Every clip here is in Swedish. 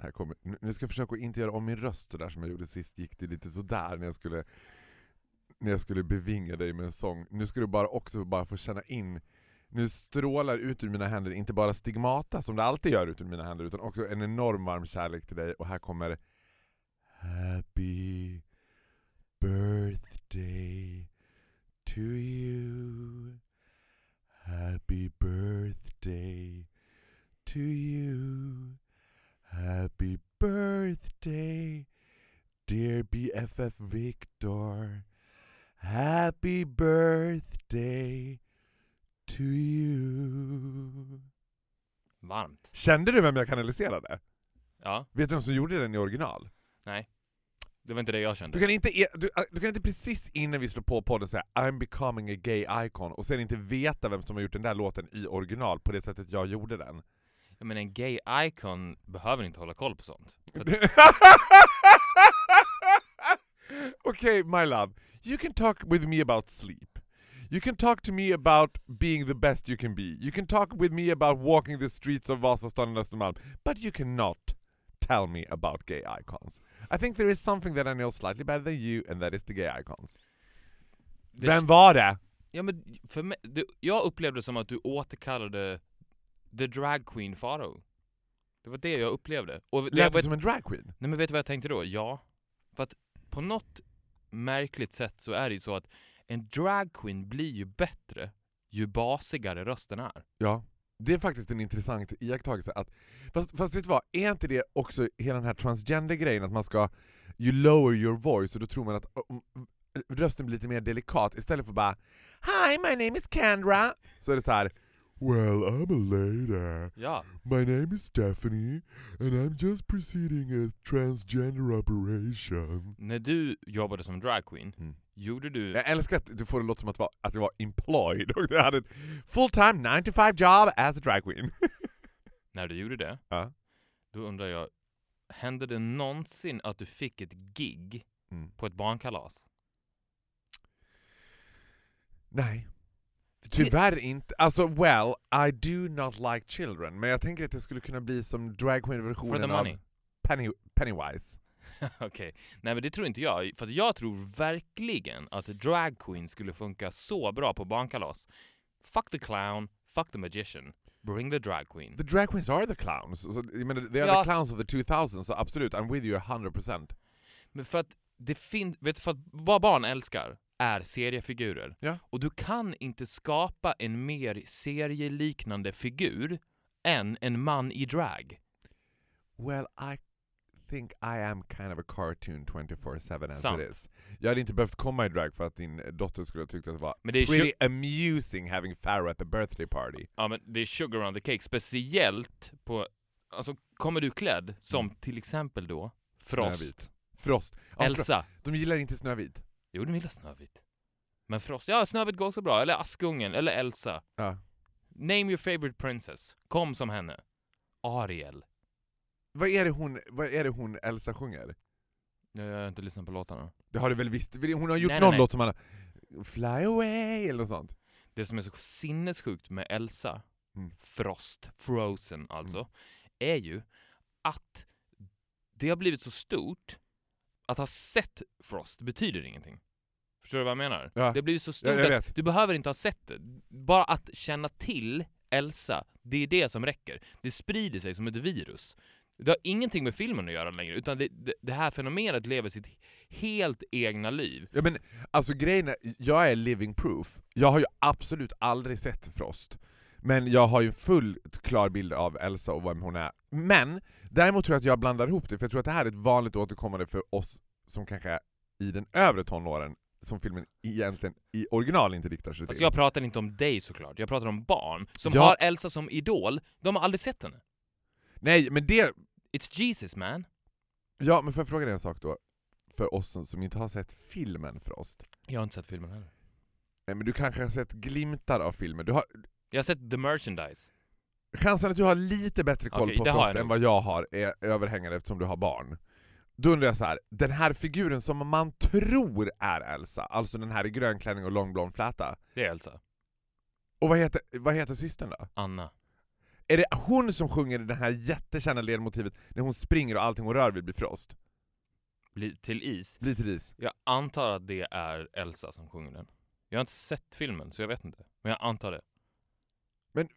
Här kommer, nu ska jag försöka att inte göra om min röst sådär som jag gjorde sist. Gick det lite sådär när jag skulle när jag skulle bevinga dig med en sång. Nu ska du bara också bara få känna in nu strålar ut ur mina händer inte bara stigmata som det alltid gör ut ur mina händer utan också en enorm varm kärlek till dig och här kommer Happy birthday to you Happy birthday to you Happy birthday dear BFF Victor Happy birthday to you Varmt. Kände du vem jag kanaliserade? Ja, Vet du vem som gjorde den i original? nej. Det var inte det jag kände. Du kan inte, e- du, du kan inte precis innan vi slår på podden säga I'm becoming a gay icon och sen inte veta vem som har gjort den där låten i original på det sättet jag gjorde den. Ja, men en gay icon behöver inte hålla koll på sånt. Att, okay, my love. You can talk with me about sleep. You can talk to me about being the best you can be. You can talk with me about walking the streets of Vasastan and Östermalm. But you cannot tell me about gay icons. I think there is something that I know slightly better than you, and that is the gay icons. det, Vem var det? Ja, men för mig, det, jag upplevde som att du återkallade the drag queen Faro. Det var det jag upplevde. Och det Lät du som en dragqueen? Nej men vet du vad jag tänkte då? Ja. För att på något märkligt sätt så är det ju så att en drag queen blir ju bättre ju basigare rösten är. Ja. Det är faktiskt en intressant iakttagelse. Att, fast, fast vet du vad, är inte det också hela den här transgender-grejen att man ska you lower your voice och då tror man att um, rösten blir lite mer delikat istället för bara Hi, my name is Kendra. Så är det så här Well, I'm a lady. Ja. My name is Stephanie and I'm just proceeding a transgender operation. När du jobbade som drag queen, Mm. gjorde du... Jag älskar att du får det låta som att, vara, att jag var employed och jag hade ett full-time 9 to 5 job as a drag queen. När du gjorde det, ja. då undrar jag, hände det någonsin att du fick ett gig Mm. på ett barnkalas? Nej. Tyvärr inte. Alltså well, I do not like children, men jag tänker att det skulle kunna bli som drag For the queen-versionen av? Penny, Pennywise. Okej. Nej men det tror inte jag. För jag tror verkligen att drag queen skulle funka så bra på barnkalas. Fuck the clown, fuck the magician, bring the drag queen. The drag queens are the clowns. Så, jag menar, they are Ja. the clowns of the 2000s, så absolut, I'm with you 100%. Men för att det finns, vet du, för att vad barn älskar är seriefigurer. Ja. Och du kan inte skapa en mer serieliknande figur än en man i drag. Well, I think I am kind of a cartoon 24-7 as Sant. it is. Jag hade inte behövt komma i drag för att din dotter skulle ha tyckt att det var Men det är pretty amusing having Pharaoh at the birthday party. Ja men det är sugar on the cake, speciellt på, alltså kommer du klädd som till exempel då Frost, Snövit. Frost. Ja, Elsa. de gillar inte Snövit. Jo, de gillar Snövit. Men Frost, ja Snövit går också bra. Eller Askungen, eller Elsa. Ja. Name your favorite princess. Kom som henne. Ariel. Vad är det hon, vad är det hon Elsa sjunger? Jag har inte lyssnat på låtarna. Det har du väl visst? Hon har gjort Nej, någon nej. låt som han Fly away eller något sånt. Det som är så sinnessjukt med Elsa, Mm. Frost, Frozen alltså, är ju att det har blivit så stort att ha sett Frost betyder ingenting. Förstår du vad jag menar? Ja. Det blivit så stort Ja, att du behöver inte ha sett det. Bara att känna till Elsa, det är det som räcker. Det sprider sig som ett virus. Det har ingenting med filmen att göra längre, utan det, det, det här fenomenet lever sitt helt egna liv. Ja, men, alltså grejen är, jag är living proof. Jag har ju absolut aldrig sett Frost. Men jag har ju full klar bild av Elsa och vem hon är. Men däremot tror jag att jag blandar ihop det, för jag tror att det här är ett vanligt återkommande för oss som kanske är i den övre tonåren, som filmen egentligen i original inte riktar sig till. Alltså jag pratar inte om dig såklart, jag pratar om barn som Ja. har Elsa som idol, de har aldrig sett henne. Nej, men det... It's Jesus man. Ja, men får jag fråga dig en sak då? för oss som, som inte har sett filmen Frost. Jag har inte sett filmen heller. Nej, men du kanske har sett glimtar av filmen. Du har, Jag har sett the merchandise. Chansen att du har lite bättre koll Okej, på Frost än vad jag har är överhängande eftersom du har barn. Då undrar jag så här, den här figuren som man tror är Elsa, alltså den här i grön klänning och lång blond fläta. Det är Elsa. Och vad heter, vad heter systern då? Anna. Är det hon som sjunger det här jättekända ledmotivet när hon springer och allting hon rör vid blir frost? Bli, till is. Blir till is? Jag antar att det är Elsa som sjunger den. Jag har inte sett filmen, så jag vet inte. Men jag antar det. Men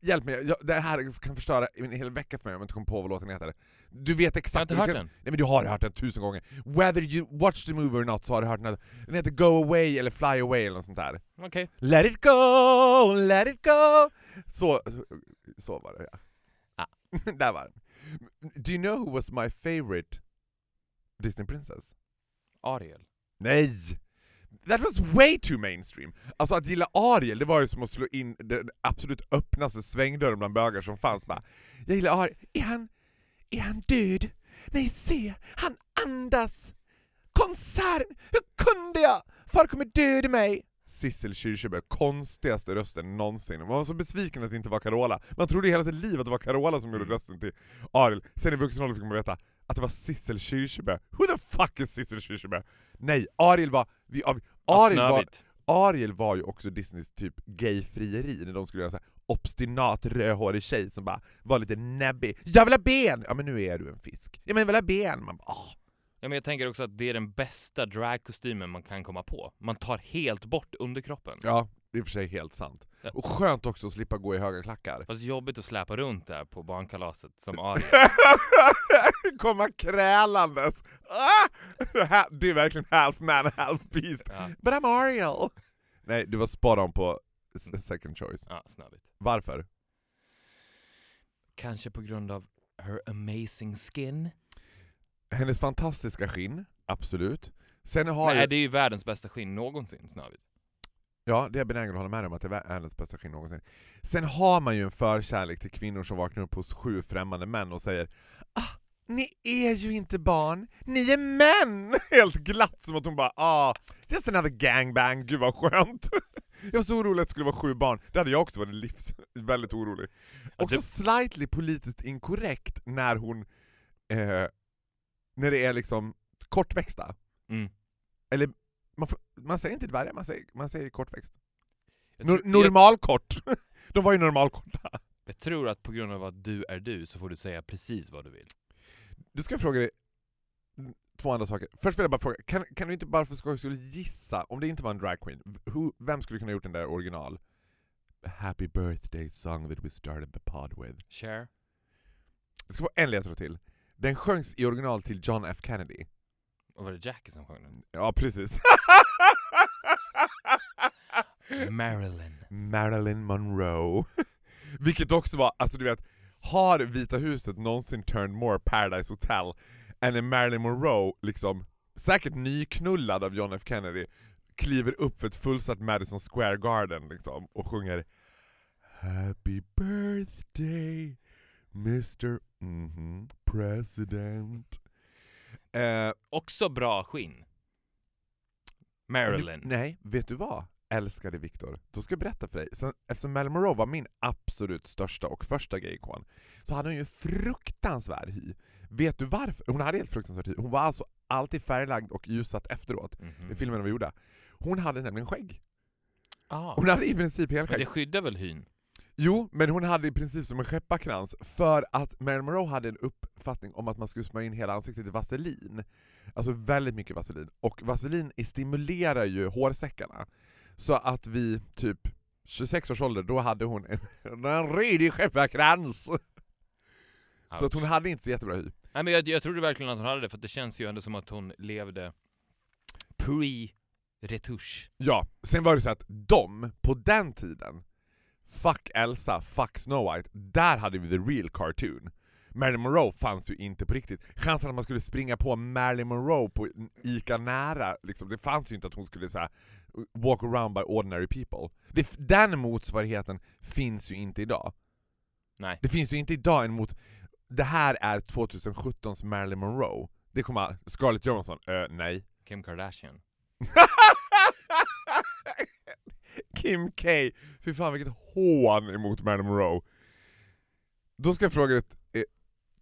hjälp mig, jag, det här kan förstöra en hel vecka för mig om jag inte kommer på vad låten heter. Du vet Jag har exakt... inte hört kan- den. Nej men du har hört den tusen gånger. Whether you watch the movie or not så har du hört den. Den heter Go away eller Fly away eller något sånt där. Okej. Let it go, let it go. Så, så var det ja. Ah. Där var den. Do you know who was my favorite Disney princess? Ariel. Nej! That was way too mainstream! Alltså att gilla Ariel, det var ju som att slå in den absolut öppnaste svängdörren bland bögar som fanns bara Jag gillar Ariel, är han... är han död? Nej se, han andas! Konserten, hur kunde jag? Far kommer döda mig! Sissel Kyrkjebø, konstigaste rösten någonsin. Man var så besviken att det inte var Carola. Man trodde hela sitt liv att det var Carola som gjorde Mm. rösten till Ariel. Sen i vuxen ålder fick man veta att det var Sissel Kyrkjebø. Who the fuck is Sissel Kyrkjebø? Nej, Ariel var... Vi, Ariel, var. Ariel var ju också Disneys typ gayfrieri när de skulle göra så här obstinat rödhårig tjej som bara var lite näbbig. Jag vill ha ben! Ja men nu är du en fisk. Ja men jag vill ha ben! Man bara, "Ah." Ja, men jag tänker också att det är den bästa dragkostymen man kan komma på. Man tar helt bort underkroppen. Ja, det är i och för sig helt sant. Och skönt också att slippa gå i höga klackar. Fast jobbigt att släpa runt där på barnkalaset som Ariel. Komma krälandes. Ah! Det är verkligen half man, half beast. Ja, But I'm Ariel! Nej, du var spot on på s- second choice. ja snövigt. Varför? Kanske på grund av her amazing skin. Hennes fantastiska skinn, absolut. Sen har Nej, ju... det är ju världens bästa skinn någonsin, Snövit. Ja, det är jag benägen att hålla med om att det är världens bästa skinn någonsin. Sen har man ju en förkärlek till kvinnor som vaknar upp hos sju främmande män och säger ah, ni är ju inte barn, ni är män! Helt glatt som att hon bara ah, just another gangbang, gud vad skönt. Jag var så orolig att det skulle vara sju barn, det hade jag också varit livs, väldigt orolig. Också slightly politiskt inkorrekt när hon, eh, när det är liksom kortväxta. Mm. Eller man, får, man säger inte dvärgar, man säger, man säger kortväxt. Nor normalkort! De var ju normalkorta. jag tror att på grund av att du är du så får du säga precis vad du vill. Du ska fråga dig två andra saker. Först vill jag bara fråga, kan, kan du inte bara för skojs skull gissa, om det inte var en dragqueen, vem skulle kunna ha gjort den där original? Happy birthday song that we started the pod with. Cher? Jag ska få en ledtråd till. Den sjöngs i original till John F Kennedy. Och var det Jackie som sjöng den? Ja, precis. Marilyn. Marilyn Monroe. Vilket också var, alltså du vet, har Vita huset någonsin turned more Paradise Hotel än när Marilyn Monroe, liksom, säkert nyknullad av John F Kennedy, kliver upp för ett fullsatt Madison Square Garden liksom, och sjunger Happy birthday Mr. Mhm, President. Eh, Också bra skinn. Marilyn. Nej, vet du vad? Älskade Viktor. Då ska jag berätta för dig. Sen, eftersom Marilyn Monroe var min absolut största och första gayikon, så hade hon ju fruktansvärd hy. Vet du varför? Hon hade helt fruktansvärd hy. Hon var alltså alltid färglagd och ljussatt efteråt Mhm. i filmerna vi gjorde. Hon hade nämligen skägg. Ah. Hon hade i princip Men helskägg. det skyddar väl hyn? Jo, men hon hade i princip som en skepparkrans för att Marilyn Monroe hade en uppfattning om att man skulle smörja in hela ansiktet i vaselin. Alltså väldigt mycket vaselin. Och vaselin stimulerar ju hårsäckarna. Så att vid typ 26 års ålder, då hade hon en, en redig skepparkrans! Så att hon hade inte så jättebra hy. Nej, men jag, jag trodde verkligen att hon hade det, för det känns ju ändå som att hon levde pre-retusch. Ja, sen var det så att de, på den tiden, fuck Elsa, fuck Snow White, där hade vi the real cartoon. Marilyn Monroe fanns ju inte på riktigt. Chansen att man skulle springa på Marilyn Monroe på Ica nära, liksom, det fanns ju inte att hon skulle så här, walk around by ordinary people. Det, den motsvarigheten finns ju inte idag. Nej. Det finns ju inte idag en mot... Det här är 2017s Marilyn Monroe. Det kommer Scarlett Johansson, eh, nej. Kim Kardashian. Kim K. Fy fan vilket hån emot Marilyn Monroe. Då ska jag fråga dig eh,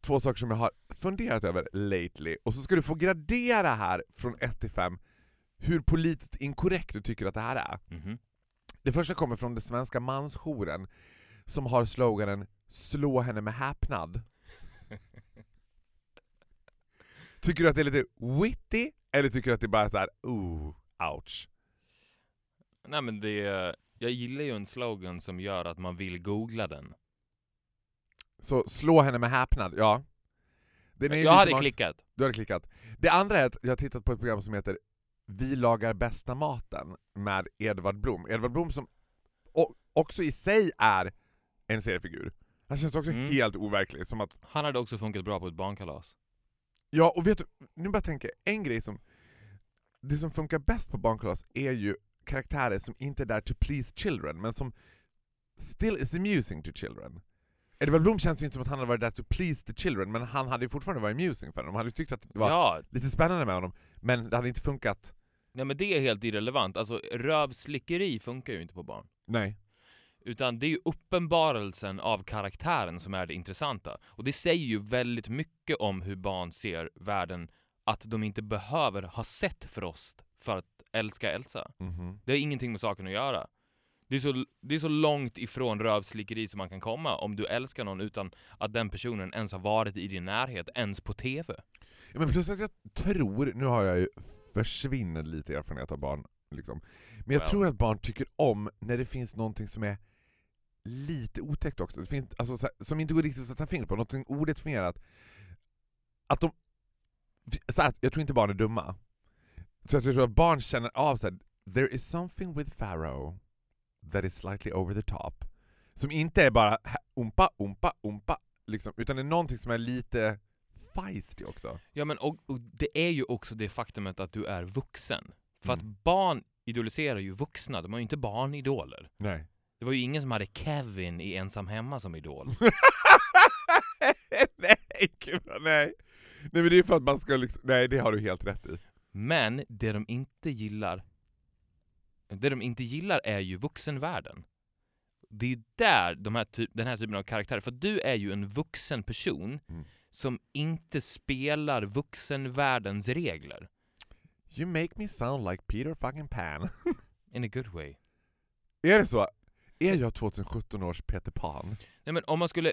två saker som jag har funderat över lately, och så ska du få gradera här från 1 till 5 hur politiskt inkorrekt du tycker att det här är. Mhm. Det första kommer från den svenska mansjouren som har sloganen ”Slå henne med häpnad”. Tycker du att det är lite witty, eller tycker du att det bara är så här, ooh, ouch? Nej men det... Jag gillar ju en slogan som gör att man vill googla den. Så slå henne med häpnad, ja. Den är Jag hade klickat. Du hade klickat. Det andra är att jag har tittat på ett program som heter Vi lagar bästa maten med Edvard Blom. Edvard Blom som också i sig är en seriefigur. Han känns också Mm. helt overklig, som att Han hade också funkat bra på ett barnkalas. Ja, och vet du, nu bara tänker jag, en grej som det som funkar bäst på barnkalas är ju karaktärer som inte är där to please children, men som still is amusing to children. Edvard Blom känns ju inte som att han hade varit där to please the children, men han hade ju fortfarande varit amusing för dem. De hade ju tyckt att det var Ja, lite spännande med honom, men det hade inte funkat. nej men det är helt irrelevant. Alltså rövslickeri funkar ju inte på barn. Nej. Utan det är ju uppenbarelsen av karaktären som är det intressanta. Och det säger ju väldigt mycket om hur barn ser världen, att de inte behöver ha sett Frost för att älska Elsa. Mhm. Det har ingenting med saken att göra. Det är, så, det är så långt ifrån rövslickeri som man kan komma om du älskar någon utan att den personen ens har varit i din närhet, ens på TV. Ja, men plus att jag tror, nu har jag ju försvinnande lite erfarenhet av barn, liksom. men jag Well. tror att barn tycker om när det finns någonting som är lite otäckt också, det finns, alltså, så här, som inte går riktigt att sätta fingret på, någonting odefinierat. Att de, så här, jag tror inte barn är dumma, så jag tror att barn känner av så här, there is something with Pharaoh that is slightly over the top. Som inte är bara umpa, umpa, umpa, liksom, utan det är någonting som är lite feisty också. Ja men och, och det är ju också det faktumet att du är vuxen. För Mm. att barn idoliserar ju vuxna, de har ju inte barnidoler. Nej. Det var ju ingen som hade Kevin i Ensam Hemma som idol. nej, gud nej. Nej men det är för att man ska liksom, nej det har du helt rätt i. Men det de inte gillar Det de inte gillar är ju vuxenvärlden. Det är där de här typ, den här typen av karaktärer, för du är ju en vuxen person Mm. som inte spelar vuxenvärldens regler. You make me sound like Peter fucking Pan. In a good way. är det så? Är jag 2017 års Peter Pan? Nej men om man skulle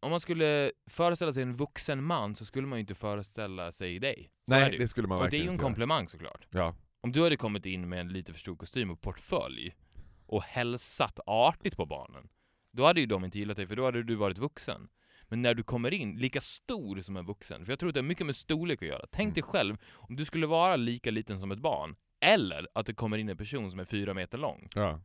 om man skulle föreställa sig en vuxen man så skulle man ju inte föreställa sig dig. Så Nej, det, det, skulle man Och det är verkligen ju en inte komplimang såklart. Ja. Om du hade kommit in med en lite för stor kostym och portfölj och hälsat artigt på barnen, då hade ju de inte gillat dig för då hade du varit vuxen. Men när du kommer in lika stor som en vuxen, för jag tror att det har mycket med storlek att göra. Tänk Mm. dig själv om du skulle vara lika liten som ett barn, eller att det kommer in en person som är fyra meter lång. ja.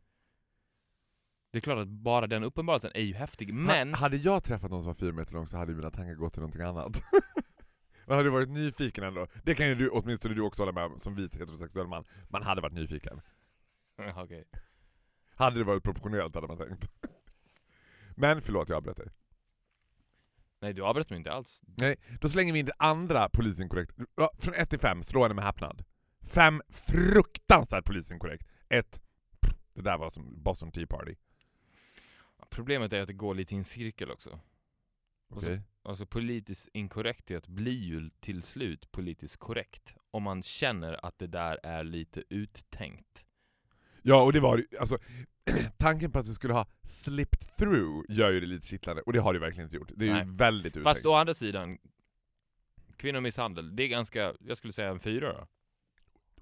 Det är klart att bara den uppenbarelsen är ju häftig, men... Ha, hade jag träffat någon som var fyra meter lång så hade mina tankar gått till någonting annat. Man hade varit nyfiken ändå. Det kan ju du, åtminstone du också hålla med om som vit heterosexuell man. Man hade varit nyfiken. Okej. Hade det varit proportionerligt hade man tänkt. Men förlåt, jag avbröt dig. Nej, du avbröt mig inte alls. Nej, då slänger vi in det andra polisinkorrekt. Från 1 till 5, slå henne med häpnad. 5, fruktansvärt polisinkorrekt. 1, det där var som Boston Tea Party. Problemet är att det går lite i en cirkel också. Okej. Alltså politisk inkorrekthet blir ju till slut politiskt korrekt. Om man känner att det där är lite uttänkt. Ja, och det var alltså tanken på att vi skulle ha slipped through gör ju det lite kittlande, och det har det verkligen inte gjort. Det är ju Nej. väldigt uttänkt. Fast å andra sidan, kvinnomisshandel, det är ganska, jag skulle säga en fyra då.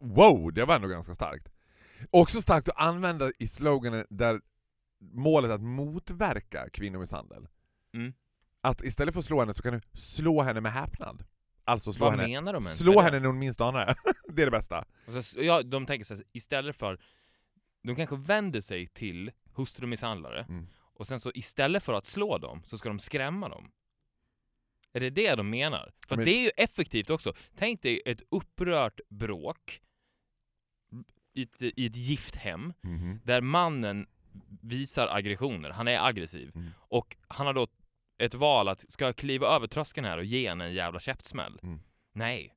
Wow, det var ändå ganska starkt. Också starkt att använda i sloganen där målet att motverka kvinnomisshandel. Mm. Att istället för att slå henne så kan du slå henne med häpnad. Alltså slå Vad henne, menar de ens slå henne när hon minst anar det. det är det bästa. Och så, ja, de tänker så här, istället för, de kanske vänder sig till hustrumisshandlare, Mm. och sen så istället för att slå dem, så ska de skrämma dem. Är det det de menar? För Men- det är ju effektivt också. Tänk dig ett upprört bråk i ett, i ett gift hem, Mhm. där mannen visar aggressioner, han är aggressiv, Mm. och han har då ett val att, ska jag kliva över tröskeln här och ge henne en jävla käftsmäll? Mm. Nej.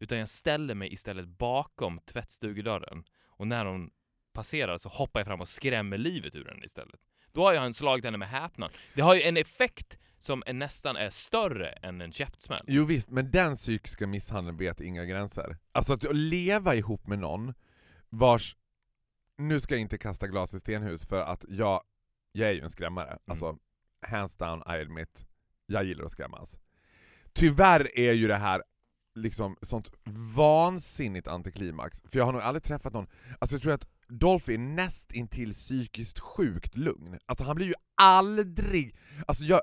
Utan jag ställer mig istället bakom tvättstugedörren och när hon passerar så hoppar jag fram och skrämmer livet ur henne istället. Då har jag slagit henne med häpnad. Det har ju en effekt som är nästan är större än en käftsmäll. Jo visst, men den psykiska misshandeln vet inga gränser. Alltså att leva ihop med någon vars... Nu ska jag inte kasta glas i stenhus för att jag, jag är ju en skrämmare. Alltså, hands down, I admit. Jag gillar att skrämmas. Tyvärr är ju det här liksom sånt vansinnigt antiklimax, för jag har nog aldrig träffat någon... Alltså jag tror att Dolphy är näst intill psykiskt sjukt lugn. Alltså han blir ju aldrig... Alltså jag...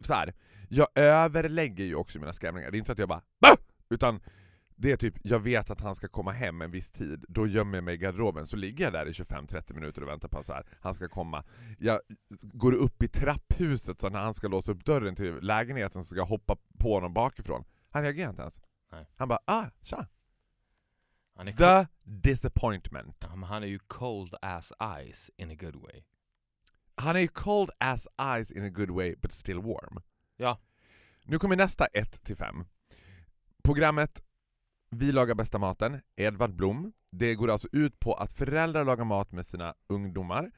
Så här, jag överlägger ju också mina skrämningar, det är inte så att jag bara bah! Utan det är typ, jag vet att han ska komma hem en viss tid, då gömmer jag mig i garderoben, så ligger jag där i 25-30 minuter och väntar på att han ska komma. Jag går upp i trapphuset så när han ska låsa upp dörren till lägenheten så ska jag hoppa på honom bakifrån. Han reagerar inte ens. Nej. Han bara ah, tja. Han är, The disappointment. Ja, han är ju cold as ice in a good way. Han är ju cold as ice in a good way, but still warm. Ja. Nu kommer nästa 1-5. Programmet Vi lagar bästa maten, Edvard Blom. Det går alltså ut på att föräldrar lagar mat med sina ungdomar,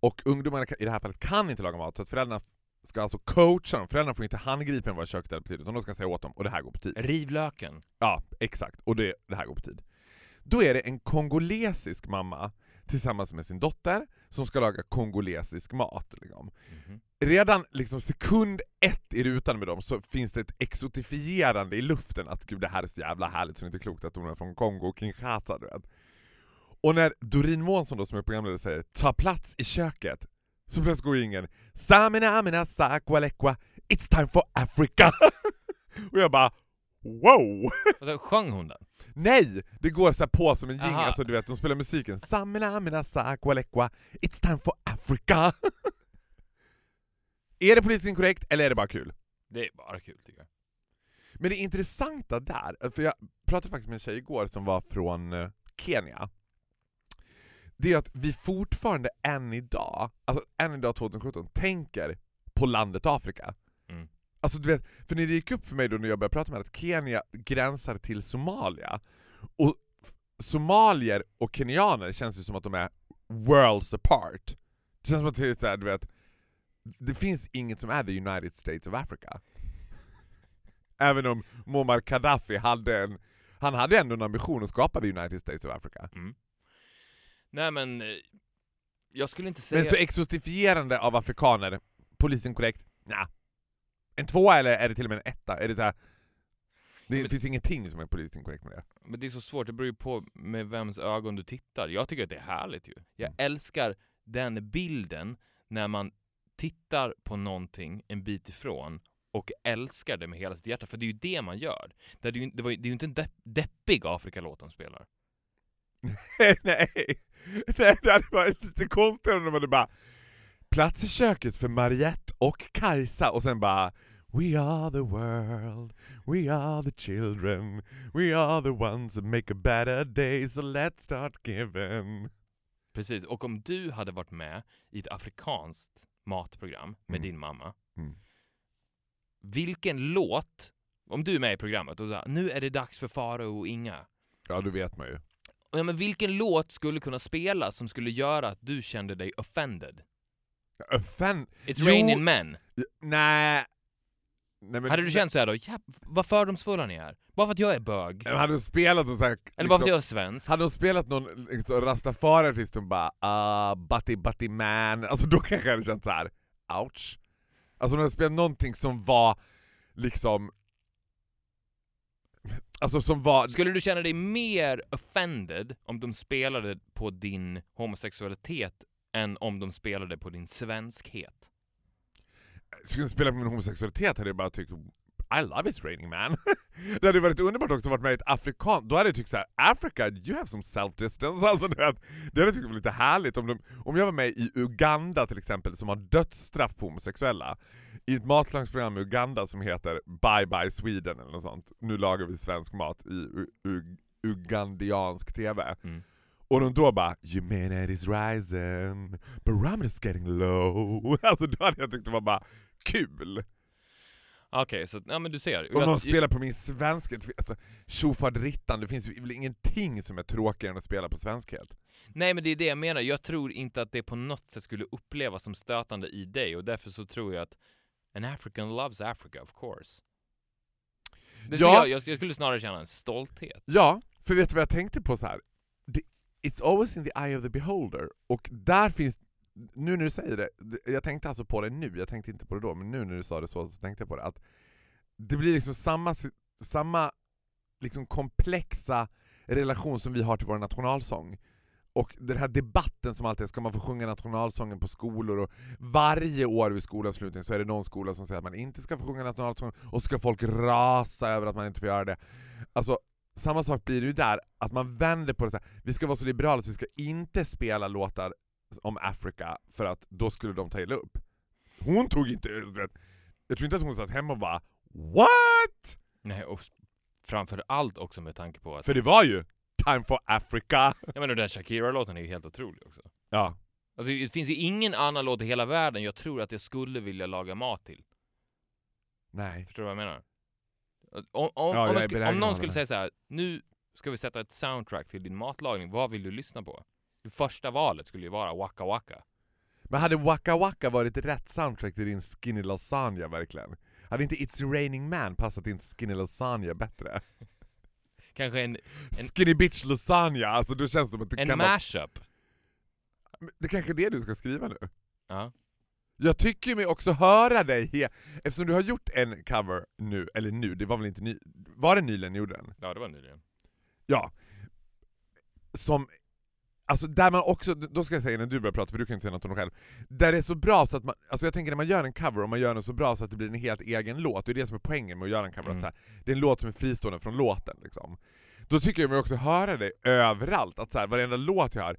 och ungdomarna kan- i det här fallet kan inte laga mat, så att föräldrarna ska alltså coacha dem. Föräldrarna får inte handgripa dem vad köket är på tid, utan de ska säga åt dem, och det här går på tid. Riv löken. Ja, exakt. Och det, det här går på tid. Då är det en kongolesisk mamma tillsammans med sin dotter som ska laga kongolesisk mat. Liksom. Mhm. Redan liksom sekund ett i rutan med dem så finns det ett exotifierande i luften att gud det här är så jävla härligt så det är inte klokt att de är från Kongo och Kinshasa. Du vet. Och när Doreen Månsson då, som är programledare säger 'ta plats i köket' så plötsligt går ingen 'Samina amina sakwalekwa, it's time for Africa' Och jag bara wow! Och så sjöng hon den? Nej! Det går så här på som en jingel, alltså du vet, de spelar musiken Samina mina sakwalekwa, it's time for Africa! är det politiskt inkorrekt eller är det bara kul? Det är bara kul tycker jag. Men det intressanta där, för jag pratade faktiskt med en tjej igår som var från eh, Kenya, det är att vi fortfarande än idag, alltså än idag 2017, tänker på landet Afrika. Mm. Alltså du vet, för när det gick upp för mig då när jag började prata med att Kenya gränsar till Somalia, och somalier och kenyaner känns ju som att de är worlds apart. Det känns som att det är så här, du vet, det finns inget som är the United States of Africa. Även om Muammar Gaddafi hade en, han hade ändå en ambition att skapa the United States of Africa. Mm. Nej men, eh, jag skulle inte säga... Men så exotifierande av afrikaner, polisen korrekt? Nja. En tvåa eller är det till och med en etta? Är det så här, det Men- finns ingenting som är politiskt inkorrekt med det. Men det är så svårt, det beror ju på med vems ögon du tittar. Jag tycker att det är härligt ju. Jag älskar den bilden när man tittar på någonting en bit ifrån och älskar det med hela sitt hjärta, för det är ju det man gör. Det är ju, det var, det är ju inte en depp, deppig Afrikalåt de spelar. Nej, nej, det hade varit lite konstigare om de hade bara Plats i köket för Mariette och Kajsa och sen bara We are the world, we are the children, we are the ones that make a better day, so let's start giving. Precis, och om du hade varit med i ett afrikanskt matprogram med Mm. din mamma, Mm. vilken låt, om du är med i programmet och säger nu är det dags för Farao och Inga, Ja, då vet man ju. Ja, men vilken låt skulle kunna spelas som skulle göra att du kände dig offended? Offend... It's Jo. raining men. Nej. Nej men, Hade du känt såhär då, ja, vad fördomsfulla ni är? Bara för att jag är bög? Hade de spelat någon sån här, Eller bara för att liksom, jag är svensk? Hade de spelat någon liksom, rastafari-artist och bara ah, butty butty man, alltså då kanske jag hade känt så här. ouch. Alltså om de hade spelat någonting som var liksom... Alltså som var... Skulle du känna dig mer offended om de spelade på din homosexualitet än om de spelade på din svenskhet? Skulle spela på min homosexualitet hade jag bara tyckt I love it's raining man. det hade varit underbart också att varit med i ett afrikan, då hade jag tyckt såhär Africa, you have some self-distance. Alltså, det hade jag tyckt var lite härligt om, de, om jag var med i Uganda till exempel, som har dödsstraff på homosexuella, i ett matlagningsprogram i Uganda som heter Bye Bye Sweden eller något sånt. Nu lagar vi svensk mat i u- u- ugandiansk TV. Mm. Och de då bara 'Humanity's rising, barometer's getting low' Alltså då hade jag tyckt det var bara kul. Okej, så ja men du ser. Om någon spelar på min svenska, alltså tjofaderittan, det finns väl ingenting som är tråkigare än att spela på svenskhet. Nej men det är det jag menar, jag tror inte att det på något sätt skulle upplevas som stötande i dig och därför så tror jag att An African loves Africa of course. Det Ja. jag, jag skulle snarare känna en stolthet. Ja, för vet du vad jag tänkte på så här? Det, it's always in the eye of the beholder, och där finns, nu när du säger det, jag tänkte alltså på det nu, jag tänkte inte på det då, men nu när du sa det så, så tänkte jag på det, att det blir liksom samma, samma liksom komplexa relation som vi har till vår nationalsång. Och den här debatten som alltid är, ska man få sjunga nationalsången på skolor? Och varje år vid skolavslutning så är det någon skola som säger att man inte ska få sjunga nationalsången, och ska folk rasa över att man inte får göra det. Alltså, samma sak blir det ju där, att man vänder på det så här. vi ska vara så liberala så vi ska inte spela låtar om Afrika, för att då skulle de ta illa upp. Hon tog inte, jag tror inte att hon satt hemma och bara What? Nej, och s- framför allt också med tanke på att... För det var ju Time for Africa! Jag menar den Shakira-låten är ju helt otrolig också. Ja, Alltså det finns ju ingen annan låt i hela världen jag tror att jag skulle vilja laga mat till. nej. Förstår du vad jag menar? Om, om, jag om, är sku, om någon skulle säga så här: nu ska vi sätta ett soundtrack till din matlagning, vad vill du lyssna på? Det första valet skulle ju vara Waka Waka. Men hade Waka Waka varit rätt soundtrack till din Skinny Lasagna verkligen? Hade inte It's Raining Man passat din Skinny Lasagna bättre? Kanske en, En- Skinny Bitch Lasagna, alltså då känns det som att det en kan vara... mashup. Det kanske är det du ska skriva nu? Ja. Jag tycker mig också höra dig, eftersom du har gjort en cover nu, eller nu, det var väl inte ny... Var det nyligen du gjorde den? ja, det var nyligen. Ja. Som, alltså där man också, då ska jag säga när du börjar prata, för du kan inte säga något om dig själv. Där det är så bra så att man, alltså jag tänker när man gör en cover, och man gör den så bra så att det blir en helt egen låt, det är det som är poängen med att göra en cover, Mm. att så här, det är en låt som är fristående från låten liksom. Då tycker jag mig också höra dig överallt, att så här, varenda låt jag hör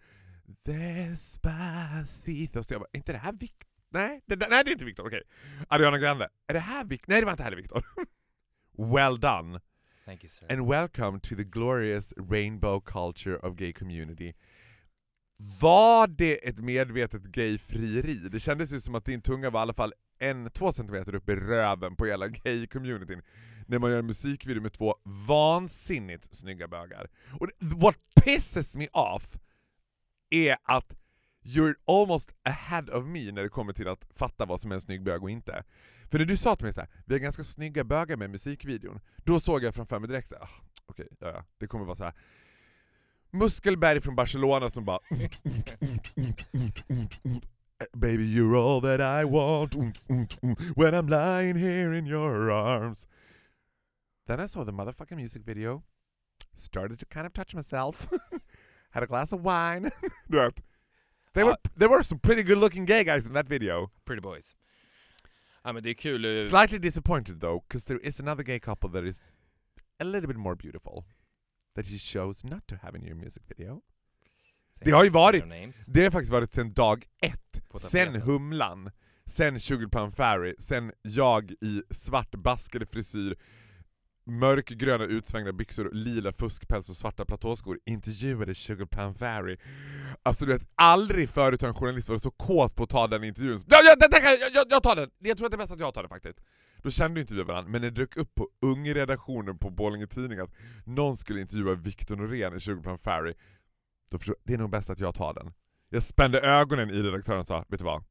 Despacito, så jag bara, är inte det här Victor? Nej, det, nej det är inte Victor, okej. Ariana Grande, är det här Victor? Nej det var inte heller Victor. well done. Thank you sir. And welcome to the glorious rainbow culture of gay community. Var det ett medvetet gay-frieri? Det kändes ju som att din tunga var i alla fall en, två centimeter upp i röven på hela gay-communityn när man gör en musikvideo med två vansinnigt snygga bögar. Och what pisses me off är att you're almost ahead of me när det kommer till att fatta vad som är en snygg bög och inte. För när du sa till mig så här, vi har ganska snygga bögar med musikvideon, då såg jag framför mig direkt så ah, okej, ja, ja, det kommer vara så här. Muskelberg från Barcelona som bara eh, Baby you're all that I want when I'm lying here in your arms Then I saw the motherfucking music video Started to kind of touch myself Had a glass of wine Du vet. There were, there were some pretty good looking gay guys in that video Pretty boys. Ja men det är kul. eh, Slightly disappointed though, because there is another gay couple that is a little bit more beautiful. That you chose not to have in your music video. Det har ju varit-. Det har faktiskt varit sen dag ett. Sen. Humlan, sen Sugarplum Fairy, sen jag i svart baskade frisyr, mörkgröna utsvängda byxor, lila fuskpäls och svarta platåskor intervjuade Sugarplum Fairy. Alltså du vet, aldrig förut har en journalist varit så kåt på att ta den intervjun. Ja, ja, det, det, jag, jag, jag tar den! Jag tror att det är bäst att jag tar den faktiskt. Då kände inte vi varandra, men det dök upp på ungredaktionen på Borlänge Tidning att någon skulle intervjua Victor Norén i Sugarplum Fairy. Då förstod jag, det är nog bäst att jag tar den. Jag spände ögonen i redaktören och sa, vet du vad?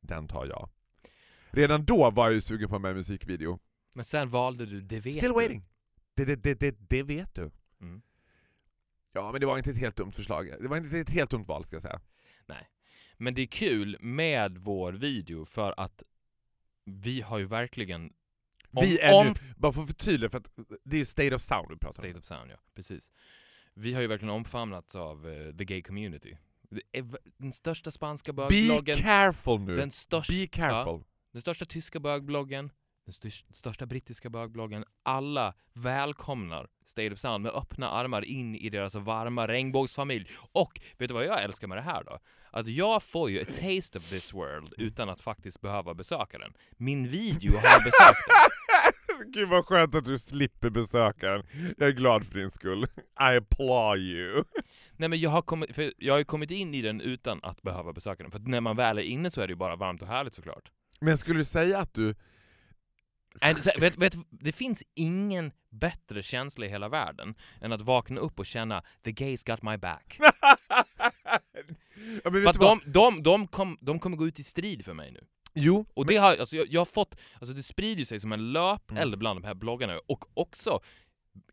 Den tar jag. Redan då var jag ju sugen på en musikvideo. Men sen valde du Det vet Still du. waiting. Det, det, det, det, det vet du. Mm. Ja, men det var inte ett helt dumt förslag. Det var inte ett helt dumt val ska jag säga. Men det är kul med vår video för att vi har ju verkligen Vi är nu, bara för att förtydliga, för att det är ju State of Sound vi pratar om. State of Sound, ja. Precis. Vi har ju verkligen omfamnats av eh, the gay community. Den största spanska Be bögbloggen, careful nu! den, största, Be careful! den största tyska bögbloggen, den största brittiska bögbloggen. Alla välkomnar State of Sound med öppna armar in i deras varma regnbågsfamilj. Och vet du vad jag älskar med det här då? Att jag får ju a taste of this world utan att faktiskt behöva besöka den. Min video har besökt den. Gud vad skönt att du slipper besöka den. Jag är glad för din skull. I applaud you. Nej men jag har, kommit, för jag har ju kommit in i den utan att behöva besöka den. För att när man väl är inne så är det ju bara varmt och härligt såklart. Men skulle du säga att du Så, vet, vet, det finns ingen bättre känsla i hela världen än att vakna upp och känna “the gays got my back”. ja, men För att de, de, de, kom, de kommer gå ut i strid för mig nu. Jo, Och det har, alltså, jag, jag har fått, alltså det sprider sig som en löpeld Mm. bland de här bloggarna och också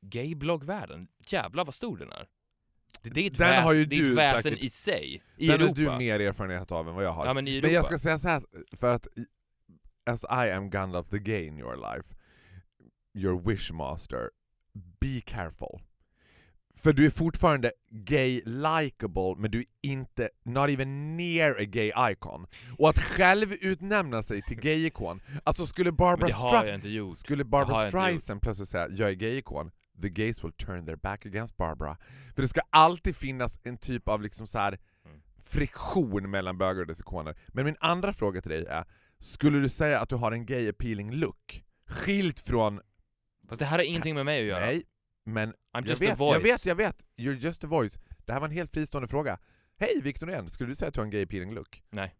gaybloggvärlden. Jävlar vad stor den är. Det, det är ett, Den väs, har ju det är ett väsen säkert- i sig. I den Europa. har du mer erfarenhet av än vad jag har. Ja men. Men jag ska säga så här för att as I am Gandalf the gay in your life, your wishmaster, be careful. För du är fortfarande gay likable men du är inte, not even near a gay icon. Och att själv utnämna sig till gay-ikon, alltså skulle Barbara, Stra- skulle Barbara. Streisand plötsligt säga jag är gay-ikon, the gays will turn their back against Barbara. För det ska alltid finnas en typ av liksom så här Mm. friktion mellan bögar och dess ikoner. Men min andra fråga till dig är, skulle du säga att du har en gay appealing look? Skilt från... Fast det här har ingenting med mig att göra. Nej, men I'm jag just a vet, voice. jag vet, jag vet. You're just a voice. Det här var en helt fristående fråga. Hej Victor igen, skulle du säga att du har en gay appealing look? Nej.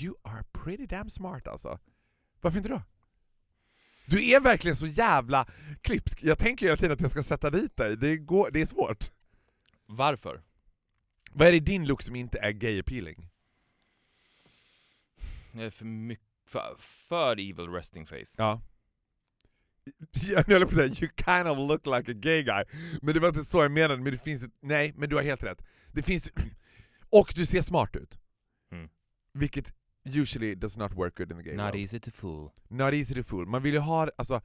You are pretty damn smart alltså. Varför inte då? Du är verkligen så jävla klipsk. Jag tänker hela tiden att jag ska sätta dit dig. Det, går, det är svårt. Varför? Vad är det i din look som inte är gay appealing? Jag är för mycket, för, för evil resting face. Ja. Jag höll på att säga you kind of look like a gay guy, men det var inte så jag menade, men det finns ett, nej, men du har helt rätt. Det finns, och du ser smart ut. Mm. Vilket usually does not work good in the gay Not world. easy to fool. Not easy to fool. Man vill ju ha, alltså,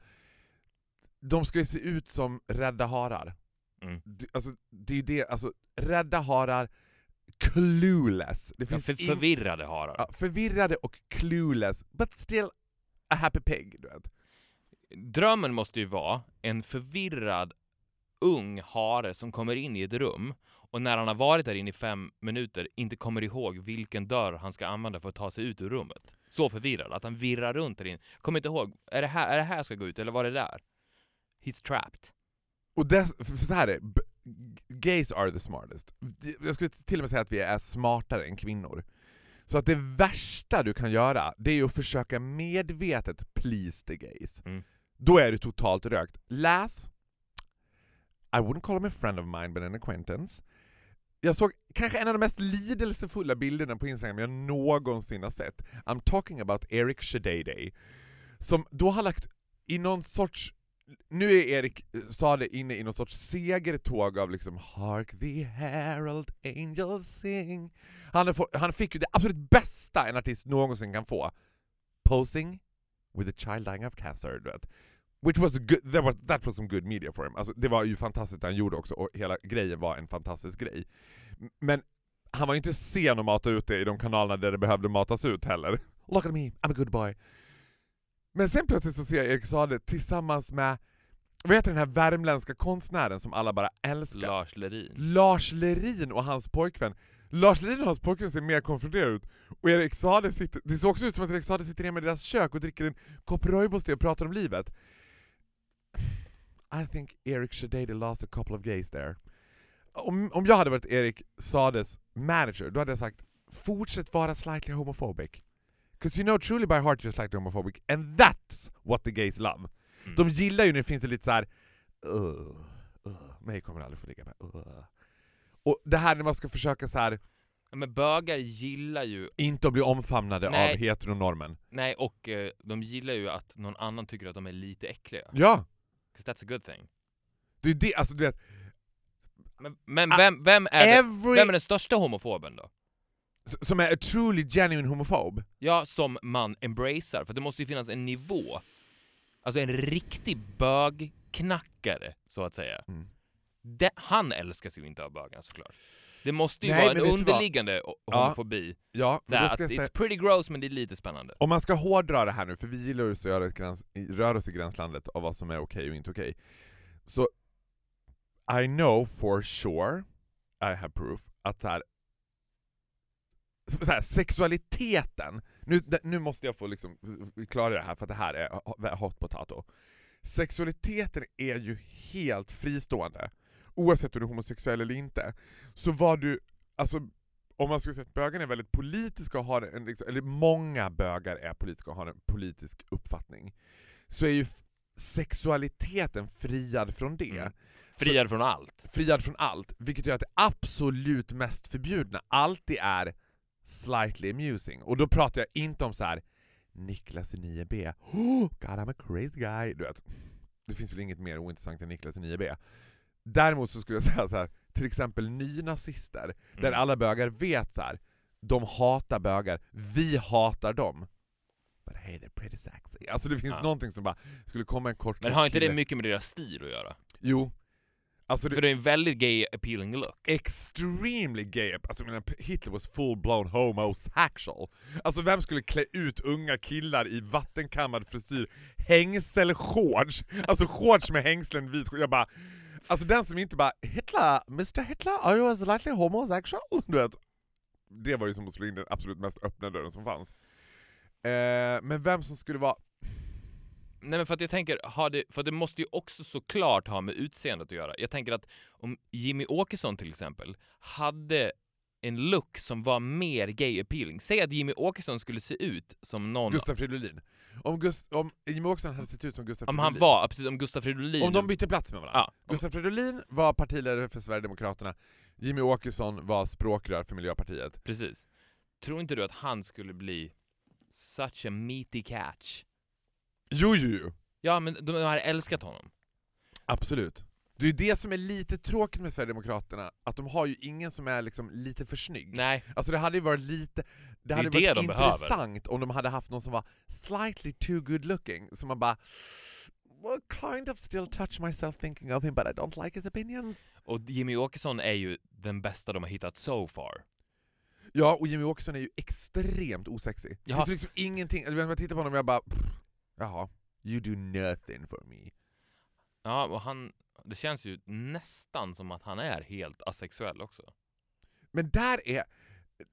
de ska ju se ut som rädda harar. Mm. Du- Alltså, det är ju det, alltså, rädda harar, clueless. Det Ja, finns för, in- förvirrade harar. ja, förvirrade och clueless, but still a happy pig, du vet. Drömmen måste ju vara en förvirrad ung hare som kommer in i ett rum och när han har varit där inne i fem minuter inte kommer ihåg vilken dörr han ska använda för att ta sig ut ur rummet. Så förvirrad att han virrar runt där inne. Kommer inte ihåg, är det här, är det här jag ska gå ut eller var det där? He's trapped. Och det, för så här är gays are the smartest. Jag skulle till och med säga att vi är smartare än kvinnor. Så att det värsta du kan göra, det är att försöka medvetet please the gays. Mm. Då är du totalt rökt. Läs, I wouldn't call him a friend of mine but an acquaintance. Jag såg kanske en av de mest lidelsefulla bilderna på Instagram jag någonsin har sett. I'm talking about Eric Shadade. Som då har lagt i någon sorts nu är Erik eh, Sade inne i någon sorts segertåg av liksom Hark the herald angels sing. Han, få, han fick ju det absolut bästa en artist någonsin kan få. Posing with a child dying of cancer, du vet. Which was good, that, was, that was some good media for him. Alltså, det var ju fantastiskt det han gjorde också, och hela grejen var en fantastisk grej. Men han var ju inte sen att mata ut det i de kanalerna där det behövde matas ut heller. Look at me, I'm a good boy. Men sen plötsligt så ser jag Erik Saade tillsammans med, vad heter den här värmländska konstnären som alla bara älskar? Lars Lerin. Lars Lerin och hans pojkvän. Lars Lerin och hans pojkvän ser mer konfunderade ut. Och Erik Saade sitter, det såg också ut som att Erik Saade sitter hemma i deras kök och dricker en kopp rooibos och pratar om livet. I think Eric Shadade lost a couple of gays there. Om, om jag hade varit Erik Sades manager, då hade jag sagt fortsätt vara slightly homophobic. Because you know truly by heart you're slightly homophobic, and that's what the gays love. Mm. De gillar ju när det finns det lite så här. Uh, uh, mig kommer aldrig få ligga med. Uh. Och det här när man ska försöka så här Ja, Men bögar gillar ju, inte att bli omfamnade Nej. av heteronormen. nej och eh, de gillar ju att någon annan tycker att de är lite äckliga. Ja! 'Cause that's a good thing. Det är det, alltså du vet, Men, men vem, vem, är det, every... vem är den största homofoben då? Som är a truly genuine homofob. Ja, som man embracear, för det måste ju finnas en nivå. Alltså en riktig bögknackare, så att säga. Mm. Det, han älskas ju inte av bögarna såklart. Det måste ju Nej, vara en underliggande ho- Ja. homofobi. Ja, då att it's säga, pretty gross men det är lite spännande. om man ska hårdra det här nu, för vi gillar ju att göra ett gräns, röra oss i gränslandet av vad som är okej och inte okej. Så I know for sure, I have proof, att så här, så här, sexualiteten, nu, nu måste jag få liksom klara det här för att det här är ho- hot potato. Sexualiteten är ju helt fristående, oavsett om du är homosexuell eller inte. Så vad du, alltså om man skulle säga att bögarna är väldigt politiska och har en, liksom, eller många bögar är politiska och har en politisk uppfattning, så är ju sexualiteten friad från det. Mm. Friad från allt. Friad från allt, vilket gör att det absolut mest förbjudna alltid är slightly amusing. Och då pratar jag inte om så här Niklas i 9B, oh, God I'm a crazy guy. Du vet, det finns väl inget mer ointressant än Niklas i 9B. Däremot så skulle jag säga så här, till exempel nynazister, där Mm. alla bögar vet så här. de hatar bögar, vi hatar dem. But hey they're pretty sexy. Alltså det finns Ja. någonting som bara, skulle komma en kort Men har inte det mycket med deras stil att göra? Jo. Alltså För det är en väldigt gay appealing look. extremely gay. Alltså menar, Hitler was full-blown homosexual. Alltså vem skulle klä ut unga killar i vattenkammad frisyr, hängselshorts, alltså shorts med hängslen, vit Jag bara, alltså den som inte bara Hitler, Mr Hitler, are you slightly homosexual? Du vet, det var ju som att slå in den absolut mest öppna dörren som fanns. Eh, men vem som skulle vara... Nej men för att jag tänker, har det, för det måste ju också såklart ha med utseendet att göra. Jag tänker att om Jimmy Åkesson till exempel hade en look som var mer gay appealing. Säg att Jimmy Åkesson skulle se ut som någon... Gustaf Fridolin. Om, Gust, om Jimmie Åkesson hade sett ut som Gustaf om Fridolin. han var, precis som Gustaf Fridolin. Om de bytte plats med varandra. Ja, om, Gustaf Fridolin var partiledare för Sverigedemokraterna, Jimmy Åkesson var språkrör för Miljöpartiet. precis. Tror inte du att han skulle bli such a meaty catch? Jo, jo, jo. Ja, men de hade älskat honom. Absolut. Det är ju det som är lite tråkigt med Sverigedemokraterna, att de har ju ingen som är liksom lite för snygg. Nej, Alltså det hade ju varit lite... Det är hade det varit de behöver. intressant om de hade haft någon som var slightly too good looking, som man bara well, kind of still touch myself thinking of him but I don't like his opinions. och Jimmy Åkesson är ju den bästa de har hittat so far. Ja, och Jimmy Åkesson är ju extremt osexig. Det finns liksom ingenting, jag tittar på honom jag bara pff, jaha, you do nothing for me. Ja, och han... Det känns ju nästan som att han är helt asexuell också. Men där är,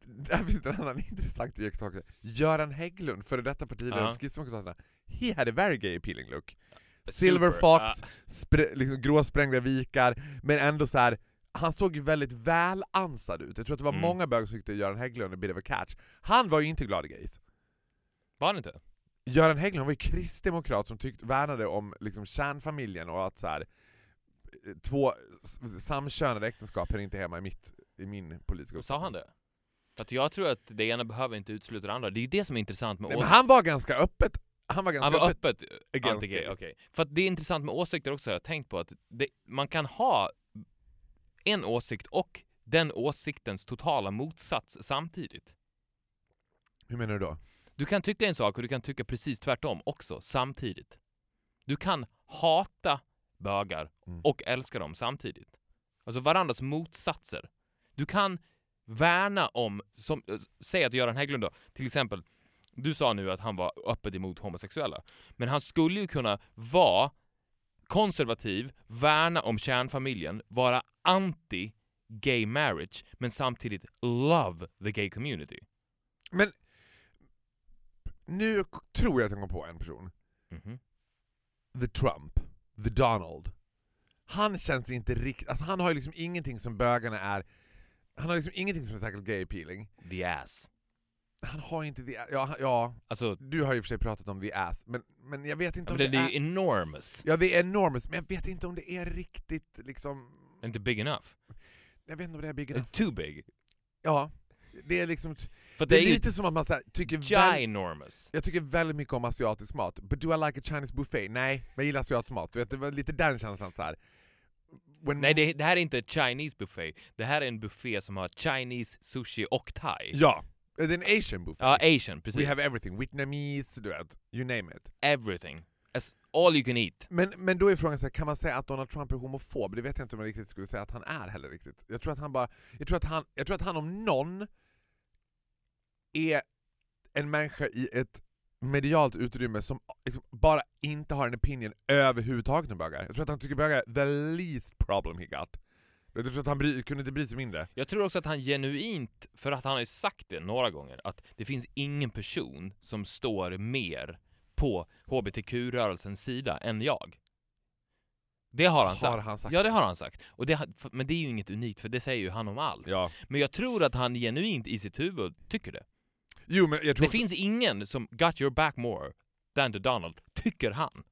där finns det en annan intressant iakttagelse. Göran Hägglund, före detta partiledare för Kristdemokraterna, he had a very gay appealing look. Super. Silver Fox, Ja. spr- liksom gråsprängda vikar, men ändå så här. han såg ju väldigt välansad ut. Jag tror att det var Mm. många bögar som tyckte Göran Hägglund a bit of a catch. Han var ju inte glad i gays. Var han inte? Göran Hägglund var ju kristdemokrat som tyckte, värnade om liksom kärnfamiljen och att så här, två s- samkönade äktenskap hör inte hemma i, mitt, i min politiska Sa han det? Att jag tror att det ena behöver inte utesluta det andra. Det är ju det som är intressant med Nej, men åsikter. han var ganska öppet. Han var ganska Han var öppet. öppet against anti-gay, gays. okej. För att det är intressant med åsikter också, har jag tänkt på att det, man kan ha en åsikt och den åsiktens totala motsats samtidigt. Hur menar du då? Du kan tycka en sak och du kan tycka precis tvärtom också, samtidigt. Du kan hata bögar Mm. och älska dem samtidigt. Alltså varandras motsatser. Du kan värna om, som, äh, säg att Göran Hägglund då, till exempel, du sa nu att han var öppet emot homosexuella, men han skulle ju kunna vara konservativ, värna om kärnfamiljen, vara anti gay marriage, men samtidigt love the gay community. Men nu tror jag att jag kom på en person. Mhm. The Trump. The Donald. Han känns inte riktigt... Alltså han har ju liksom ingenting som bögarna är... Han har liksom ingenting som är särskilt gay appealing. The ass. Han har inte det... Ja, han- ja, Alltså, du har ju för sig pratat om the ass, men, men jag vet inte om det det är är... ju enormous. Ja, det är enormous, men jag vet inte om det är riktigt liksom... Inte big enough. Jag vet inte om det är big enough. It's too big. Ja, det är liksom... För Det det är lite som att man så här, tycker väl, ginormous. Jag tycker väldigt mycket om asiatisk mat, but do I like a Chinese buffet? Nej, men jag gillar asiatisk mat. Vet, det var lite den känslan så här. When Nej, det, det här är inte ett Chinese buffet. Det här är en buffé som har Chinese, sushi och thai. Ja, det är en asian buffet. Ja, asian, precis. We have everything, Vietnamese, du vet, you name it. everything. As all you can eat. Men, men då är frågan så här, kan man säga att Donald Trump är homofob? Det vet jag inte om jag riktigt skulle säga att han är heller riktigt. Jag tror att han bara, jag tror att han, jag tror att han om någon är en människa i ett medialt utrymme som liksom bara inte har en opinion överhuvudtaget om bögar. Jag tror att han tycker bögar är the least problem he got. Jag tror att han bry, kunde inte bry sig mindre. Jag tror också att han genuint, för att han har ju sagt det några gånger, att det finns ingen person som står mer på HBTQ-rörelsens sida än jag. Det har han Har han sagt. Ja, det har han sagt. Och det, men det är ju inget unikt, för det säger ju han om allt. Ja. Men jag tror att han genuint i sitt huvud tycker det. Jo men jag tror Det finns ingen som got your back more than to Donald, tycker han.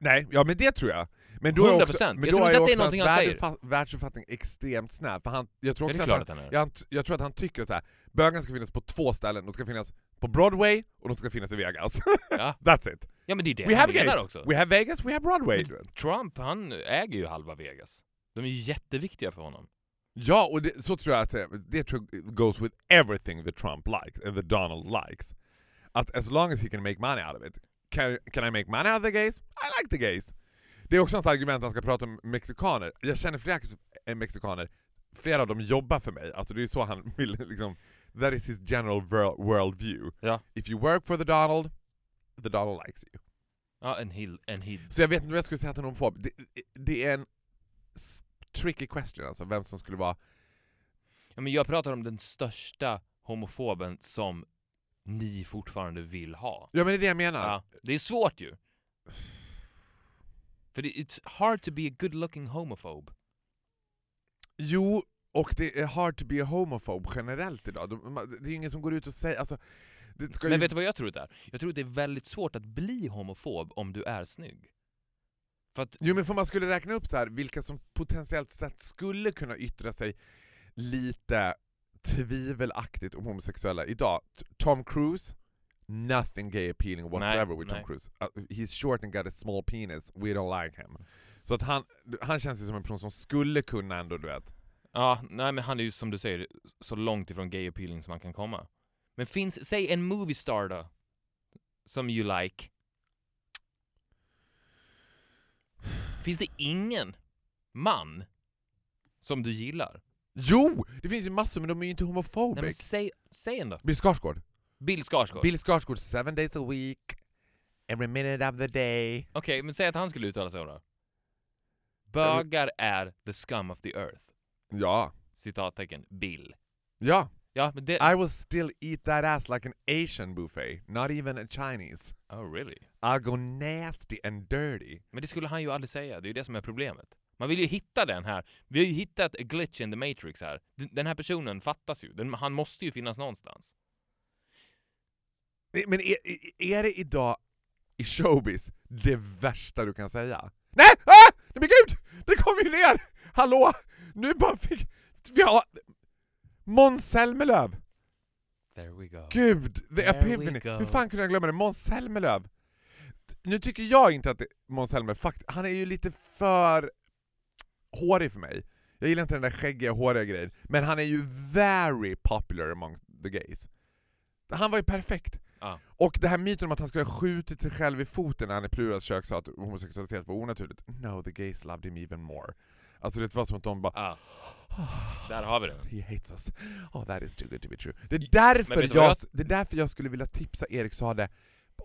Nej, ja men det tror jag. Men då är 100%. också, men Jag då tror är inte att det är någonting han säger. världsuppfattning extremt snäv. För han, jag tror Är också att han, att han är? jag, jag tror att han tycker att så här, bögarna ska finnas på två ställen. De ska finnas på Broadway och de ska finnas i Vegas. Ja. That's it. ja, men det är det We han menar Vegas, också. we have Vegas, we have Broadway. Men Trump, han äger ju halva Vegas. De är ju jätteviktiga för honom. Ja, och det, så tror jag att det, det tror jag goes with everything that Trump likes, and that Donald likes. Att as long as he can make money out of it. Can, can I make money out of the gays? I like the gays. Det är också hans argument han ska prata om mexikaner. Jag känner flera eh, mexikaner, flera av dem jobbar för mig. Alltså det är så han vill liksom, that is his general world, view. Ja. If you work for the Donald, the Donald likes you. Ja, en hill, en hill. Så jag vet inte om jag skulle säga han är homofob. Det, det är en tricky question alltså, vem som skulle vara Ja, men jag pratar om den största homofoben som ni fortfarande vill ha. Ja men det är det jag menar. Ja, det är svårt ju. För det, it's hard to be a good looking homophobe. Jo, och det är hard to be a homophobe generellt idag. De- Det är ju ingen som går ut och säger... Alltså, Men ju... vet du vad jag tror det är? Jag tror det är väldigt svårt att bli homofob om du är snygg. För att, Jo men för man skulle räkna upp så här vilka som potentiellt sett skulle kunna yttra sig lite tvivelaktigt om homosexuella idag. Tom Cruise, nothing gay appealing whatsoever with Tom nej. Cruise. Uh, he's short and got a small penis, we don't like him. Så att han, han känns ju som en person som skulle kunna ändå, du vet. ja, nej men han är ju som du säger så långt ifrån gay appealing som man kan komma. Men finns, säg en movie star då, som you like. Finns det ingen man som du gillar? Jo! Det finns ju massor men de är ju inte Nej, men säg, säg en då. Bill Skarsgård. Bill Skarsgård. Bill Skarsgård, seven days a week, every minute of the day. Okej, men säg att han skulle uttala sig om det. Bögar är the scum of the earth. Ja. Citattecken Bill. Ja. Ja, men det... I will still eat that ass like an Asian buffet, not even a Chinese. Oh really? I'll go nasty and dirty. Men det skulle han ju aldrig säga, det är ju det som är problemet. Man vill ju hitta den här, vi har ju hittat a glitch in the matrix här. Den- här personen fattas ju, den, han måste ju finnas någonstans. Men är, är- är det idag i showbiz det värsta du kan säga? Nej! Ah! Nej men gud! Det kom ju ner! Hallå! Nu bara fick... Vi har... Måns Zelmerlöw! There we go. Gud, the There we epiphany. go. Hur fan kunde jag glömma det? Måns Zelmerlöw. Nu tycker jag inte att det, Måns Zelmerlöw, fakt, han är ju lite för hårig för mig. Jag gillar inte den där skäggiga, håriga grejen. Men han är ju very popular among the gays. Han var ju perfekt. Ja. Och det här myten om att han skulle ha skjutit sig själv i foten när han i Pluras kök sa att homosexualitet var onaturligt. No, the gays loved him even more. Alltså det var som att de bara Ja. Där har vi det. He hates us. Oh that is too good to be true. Det är därför, jag, jag- det är därför jag skulle vilja tipsa Erik Sade,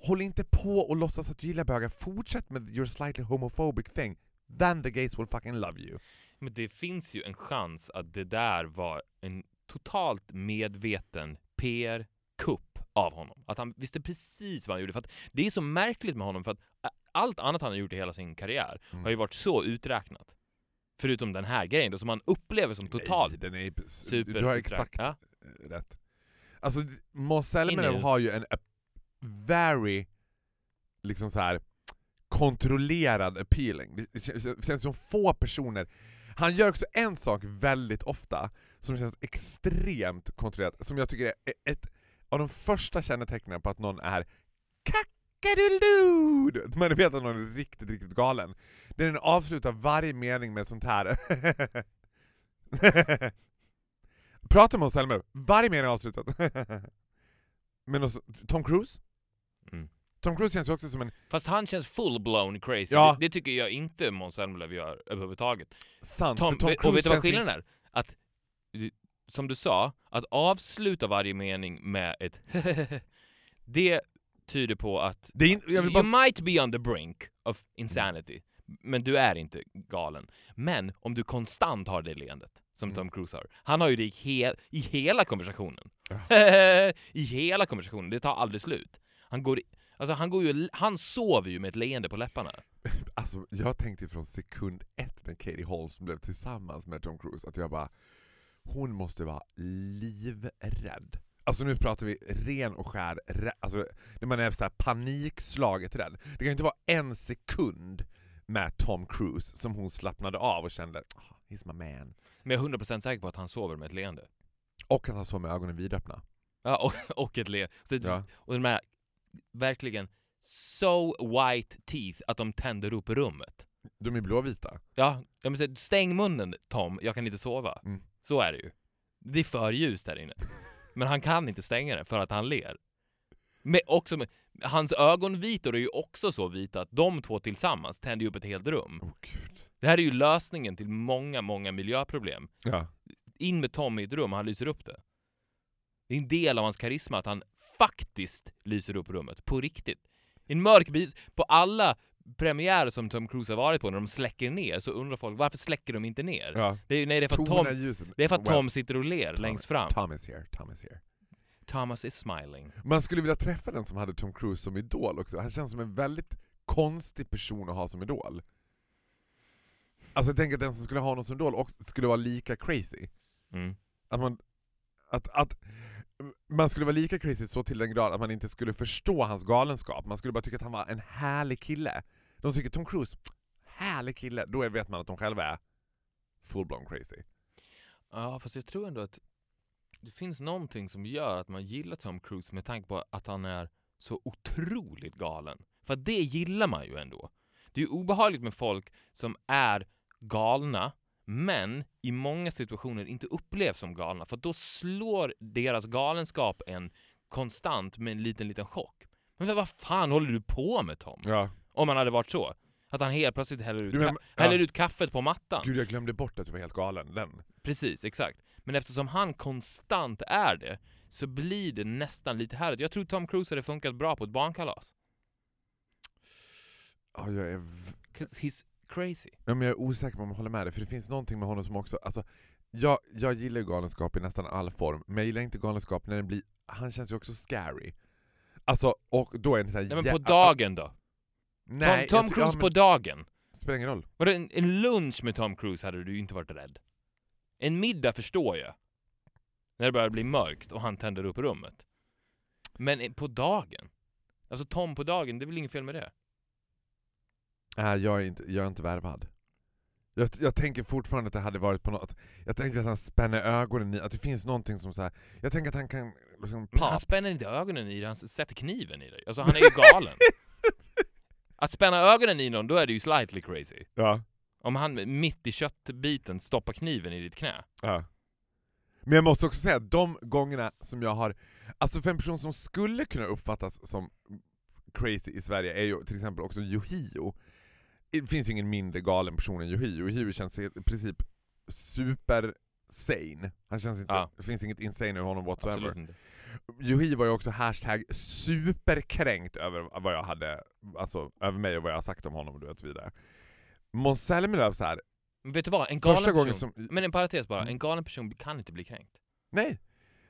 håll inte på och låtsas att du gillar bögar, fortsätt med your slightly homophobic thing. Then the gays will fucking love you. Men det finns ju en chans att det där var en totalt medveten PR-kupp av honom. Att han visste precis vad han gjorde. För att det är så märkligt med honom för att allt annat han har gjort i hela sin karriär Mm. har ju varit så uträknat. Förutom den här grejen då, som han upplever som totalt Nej, den är, super du har exakt Ja. rätt. Alltså Måns Zelmerlöw har ju en very, liksom så här kontrollerad appealing. Det känns, som få personer han gör också en sak väldigt ofta som känns extremt kontrollerat, som jag tycker är ett av de första kännetecknen på att någon är kackadoodledoo! Man vet att någon är riktigt, riktigt galen. Det är den avslutar varje mening med sånt här. Prata med oss Selmer, varje mening avslutad. Men också, Tom Cruise? Mm. Tom Cruise känns ju också som en Fast han känns full-blown crazy. Ja. Det, det tycker jag inte Måns Zelmerlöw gör överhuvudtaget. sant, Tom, Tom och Cruise vet du vad skillnaden är? Att, som du sa, att avsluta varje mening med ett det tyder på att Det in, vill you bara, might be on the brink of insanity, men du är inte galen. Men om du konstant har det leendet, som Mm. Tom Cruise har. Han har ju det i, he i hela konversationen. I hela konversationen, det tar aldrig slut. Han går i, Alltså han, går ju, han sover ju med ett leende på läpparna. Alltså, jag tänkte från sekund ett när Katie Holmes blev tillsammans med Tom Cruise att jag bara, hon måste vara livrädd. Alltså nu pratar vi ren och skär, alltså när man är så här panikslaget rädd. Det kan ju inte vara en sekund med Tom Cruise som hon slappnade av och kände "Ah, he's my man. Men jag är 100% säker på att han sover med ett leende. Och att han såg med ögonen vidöppna. Ja, och, och ett leende. Ja. Och de här verkligen so white teeth att de tänder upp rummet. De är blåvita. Ja, jag menar, stäng munnen Tom, jag kan inte sova. Mm. Så är det ju. Det är för ljust där inne. Men han kan inte stänga den för att han ler. Men också hans ögonvitor är ju också så vita att de två tillsammans tänder ju upp ett helt rum. Åh gud. Det här är ju lösningen till många, många miljöproblem. Ja. In med Tom i ett rum, han lyser upp det. Det är en del av hans karisma att han faktiskt lyser upp rummet, på riktigt. I en mörk bis, på alla premiärer som Tom Cruise har varit på, när de släcker ner, så undrar folk varför släcker de inte ner? ja. Det, är, nej, det är för att Tom, det är för att Tom sitter och ler Tom- längst fram. Tom is here, Tom is here. Thomas is smiling. Man skulle vilja träffa den som hade Tom Cruise som idol också. Han känns som en väldigt konstig person att ha som idol. Alltså jag tänker att den som skulle ha honom som idol också skulle vara lika crazy. Mm. Att man, att, att man skulle vara lika crazy så till den grad att man inte skulle förstå hans galenskap. Man skulle bara tycka att han var en härlig kille. De tycker Tom Cruise, härlig kille. Då vet man att de själva är full-blown crazy. Ja, fast jag tror ändå att det finns någonting som gör att man gillar Tom Cruise med tanke på att han är så otroligt galen. För det gillar man ju ändå. Det är obehagligt med folk som är galna, men i många situationer inte upplevs som galna. För då slår deras galenskap en konstant med en liten, liten chock. Men vad fan håller du på med Tom? Ja. Om han hade varit så. Att han helt plötsligt häller ut, Du men- ka- häller ja. ut kaffet på mattan. Gud jag glömde bort att du var helt galen. Den. Precis, exakt. Men eftersom han konstant är det så blir det nästan lite härligt. Jag tror Tom Cruise hade funkat bra på ett barnkalas. Ja, jag är he's crazy. Ja, men jag är osäker på om jag håller med dig, för det finns någonting med honom som också... Alltså, jag, jag gillar galenskap i nästan all form, men jag gillar inte galenskap när den blir... Han känns ju också scary. Alltså, och då är det såhär... Nej, men på dagen då? Nej, Tom, Tom Cruise ja, på men, dagen? Spelar ingen roll. Vadå, en, en lunch med Tom Cruise hade du inte varit rädd. En middag förstår jag. När det börjar bli mörkt och han tänder upp rummet. Men eh, på dagen? Alltså Tom på dagen, det är väl inget fel med det? Nej, jag är inte, jag är inte värvad. Jag, jag tänker fortfarande att det hade varit på något... Jag tänker att han spänner ögonen i... Att det finns någonting som så här. Jag tänker att han kan liksom... Men han spänner inte ögonen i dig, han sätter kniven i dig. Alltså han är ju galen. Att spänna ögonen i någon, då är det ju slightly crazy. Ja, Om han mitt i köttbiten stoppar kniven i ditt knä. ja. Men jag måste också säga att de gångerna som jag har... Alltså för en person som skulle kunna uppfattas som crazy i Sverige är ju till exempel också Yohio. Det finns ju ingen mindre galen person än Yohio. Yohio känns i princip super sane. Han känns inte, Ja. Det finns inget insane över honom whatsoever. Yohio var ju också hashtag superkränkt över vad jag hade, alltså över mig och vad jag har sagt om honom och så vidare. Måns Zelmerlöw så här. Men vet du vad? En galen första gången person... som... Men en parentes bara, Mm. en galen person kan inte bli kränkt. Nej!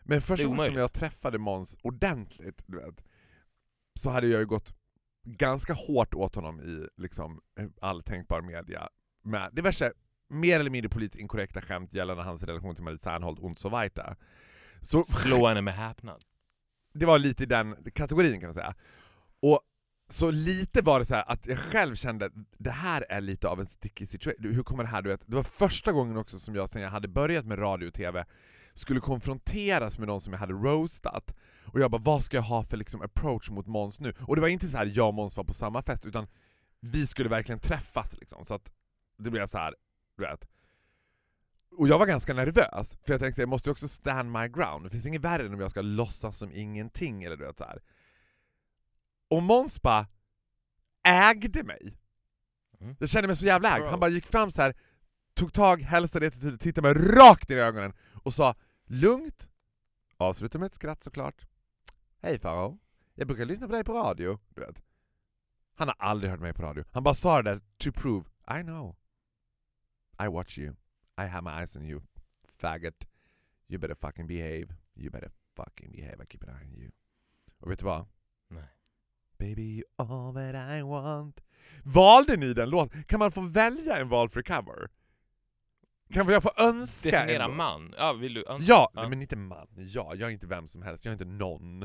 Men första gången som jag träffade Måns ordentligt, du vet, så hade jag ju gått ganska hårt åt honom i liksom, all tänkbar media med diverse mer eller mindre politiskt inkorrekta skämt gällande hans relation till Marie Serneholt und so weiter. Så Slå henne med häpnad. det var lite i den kategorin kan man säga. Och så lite var det så här att jag själv kände att det här är lite av en sticky situation. Hur kommer det här? Du vet, det var första gången också som jag, sen jag hade börjat med radio och TV, skulle konfronteras med någon som jag hade roastat. Och jag bara, vad ska jag ha för liksom approach mot Måns nu? Och det var inte så här jag och Måns var på samma fest, utan vi skulle verkligen träffas liksom. Så att det blev så här, du vet. Och jag var ganska nervös, för jag tänkte jag måste ju också stand my ground. Det finns inget värre än om jag ska låtsas som ingenting eller du vet så här. Och Måns bara ägde mig. Mm. Jag kände mig så jävla ägd. Han bara gick fram så här, tog tag, hälsade attityd, tittade mig rakt i ögonen och sa lugnt, avslutade med ett skratt såklart. Hej Faro, jag brukar lyssna på dig på radio. Du vet. Han har aldrig hört mig på radio. Han bara sa det där to prove, I know. I watch you. I have my eyes on you. Faggot. You better fucking behave. You better fucking behave. I keep an eye on you. Och vet du vad? Baby all that I want. Valde ni den låten? Kan man få välja en valfri cover? Kan jag få önska Definiera en man. Ja, vill du? ans- Ja, Ja. Nej, men inte man. Ja, jag är inte vem som helst, jag är inte någon.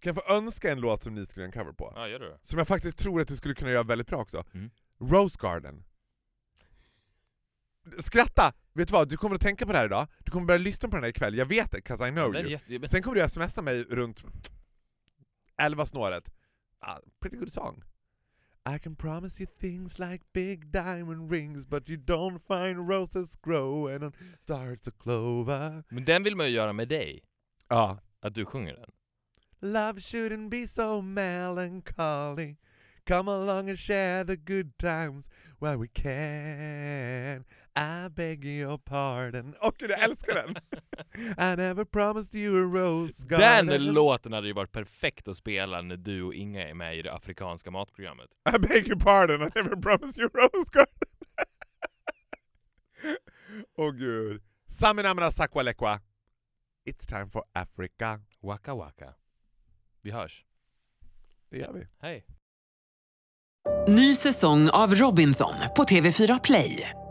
Kan jag få önska en låt som ni skulle göra en cover på? Ja, gör det? Som jag faktiskt tror att du skulle kunna göra väldigt bra också. Mm. Rose Garden. Skratta! Vet du vad, du kommer att tänka på det här idag, du kommer börja lyssna på den här ikväll, jag vet det, 'cause I know you. jätte- Sen kommer du smsa mig runt 11 snåret. Ah, pretty good song. I can promise you things like big diamond rings but you don't find roses growing on stars of clover. Men den vill man ju göra med dig. Ja. Att du sjunger den. Love shouldn't be so melancholy. Come along and share the good times while we can. I beg your pardon. Och jag älskar den! I never promised you a rose garden. Den låten hade ju varit perfekt att spela när du och Inga är med i det afrikanska matprogrammet. I beg your pardon, I never promised you a rose garden. Åh gud. Saminamna sakwalekwa. It's time for Africa. Waka waka. Vi hörs. Det gör vi. Hej. Ny säsong av Robinson på TV4 Play.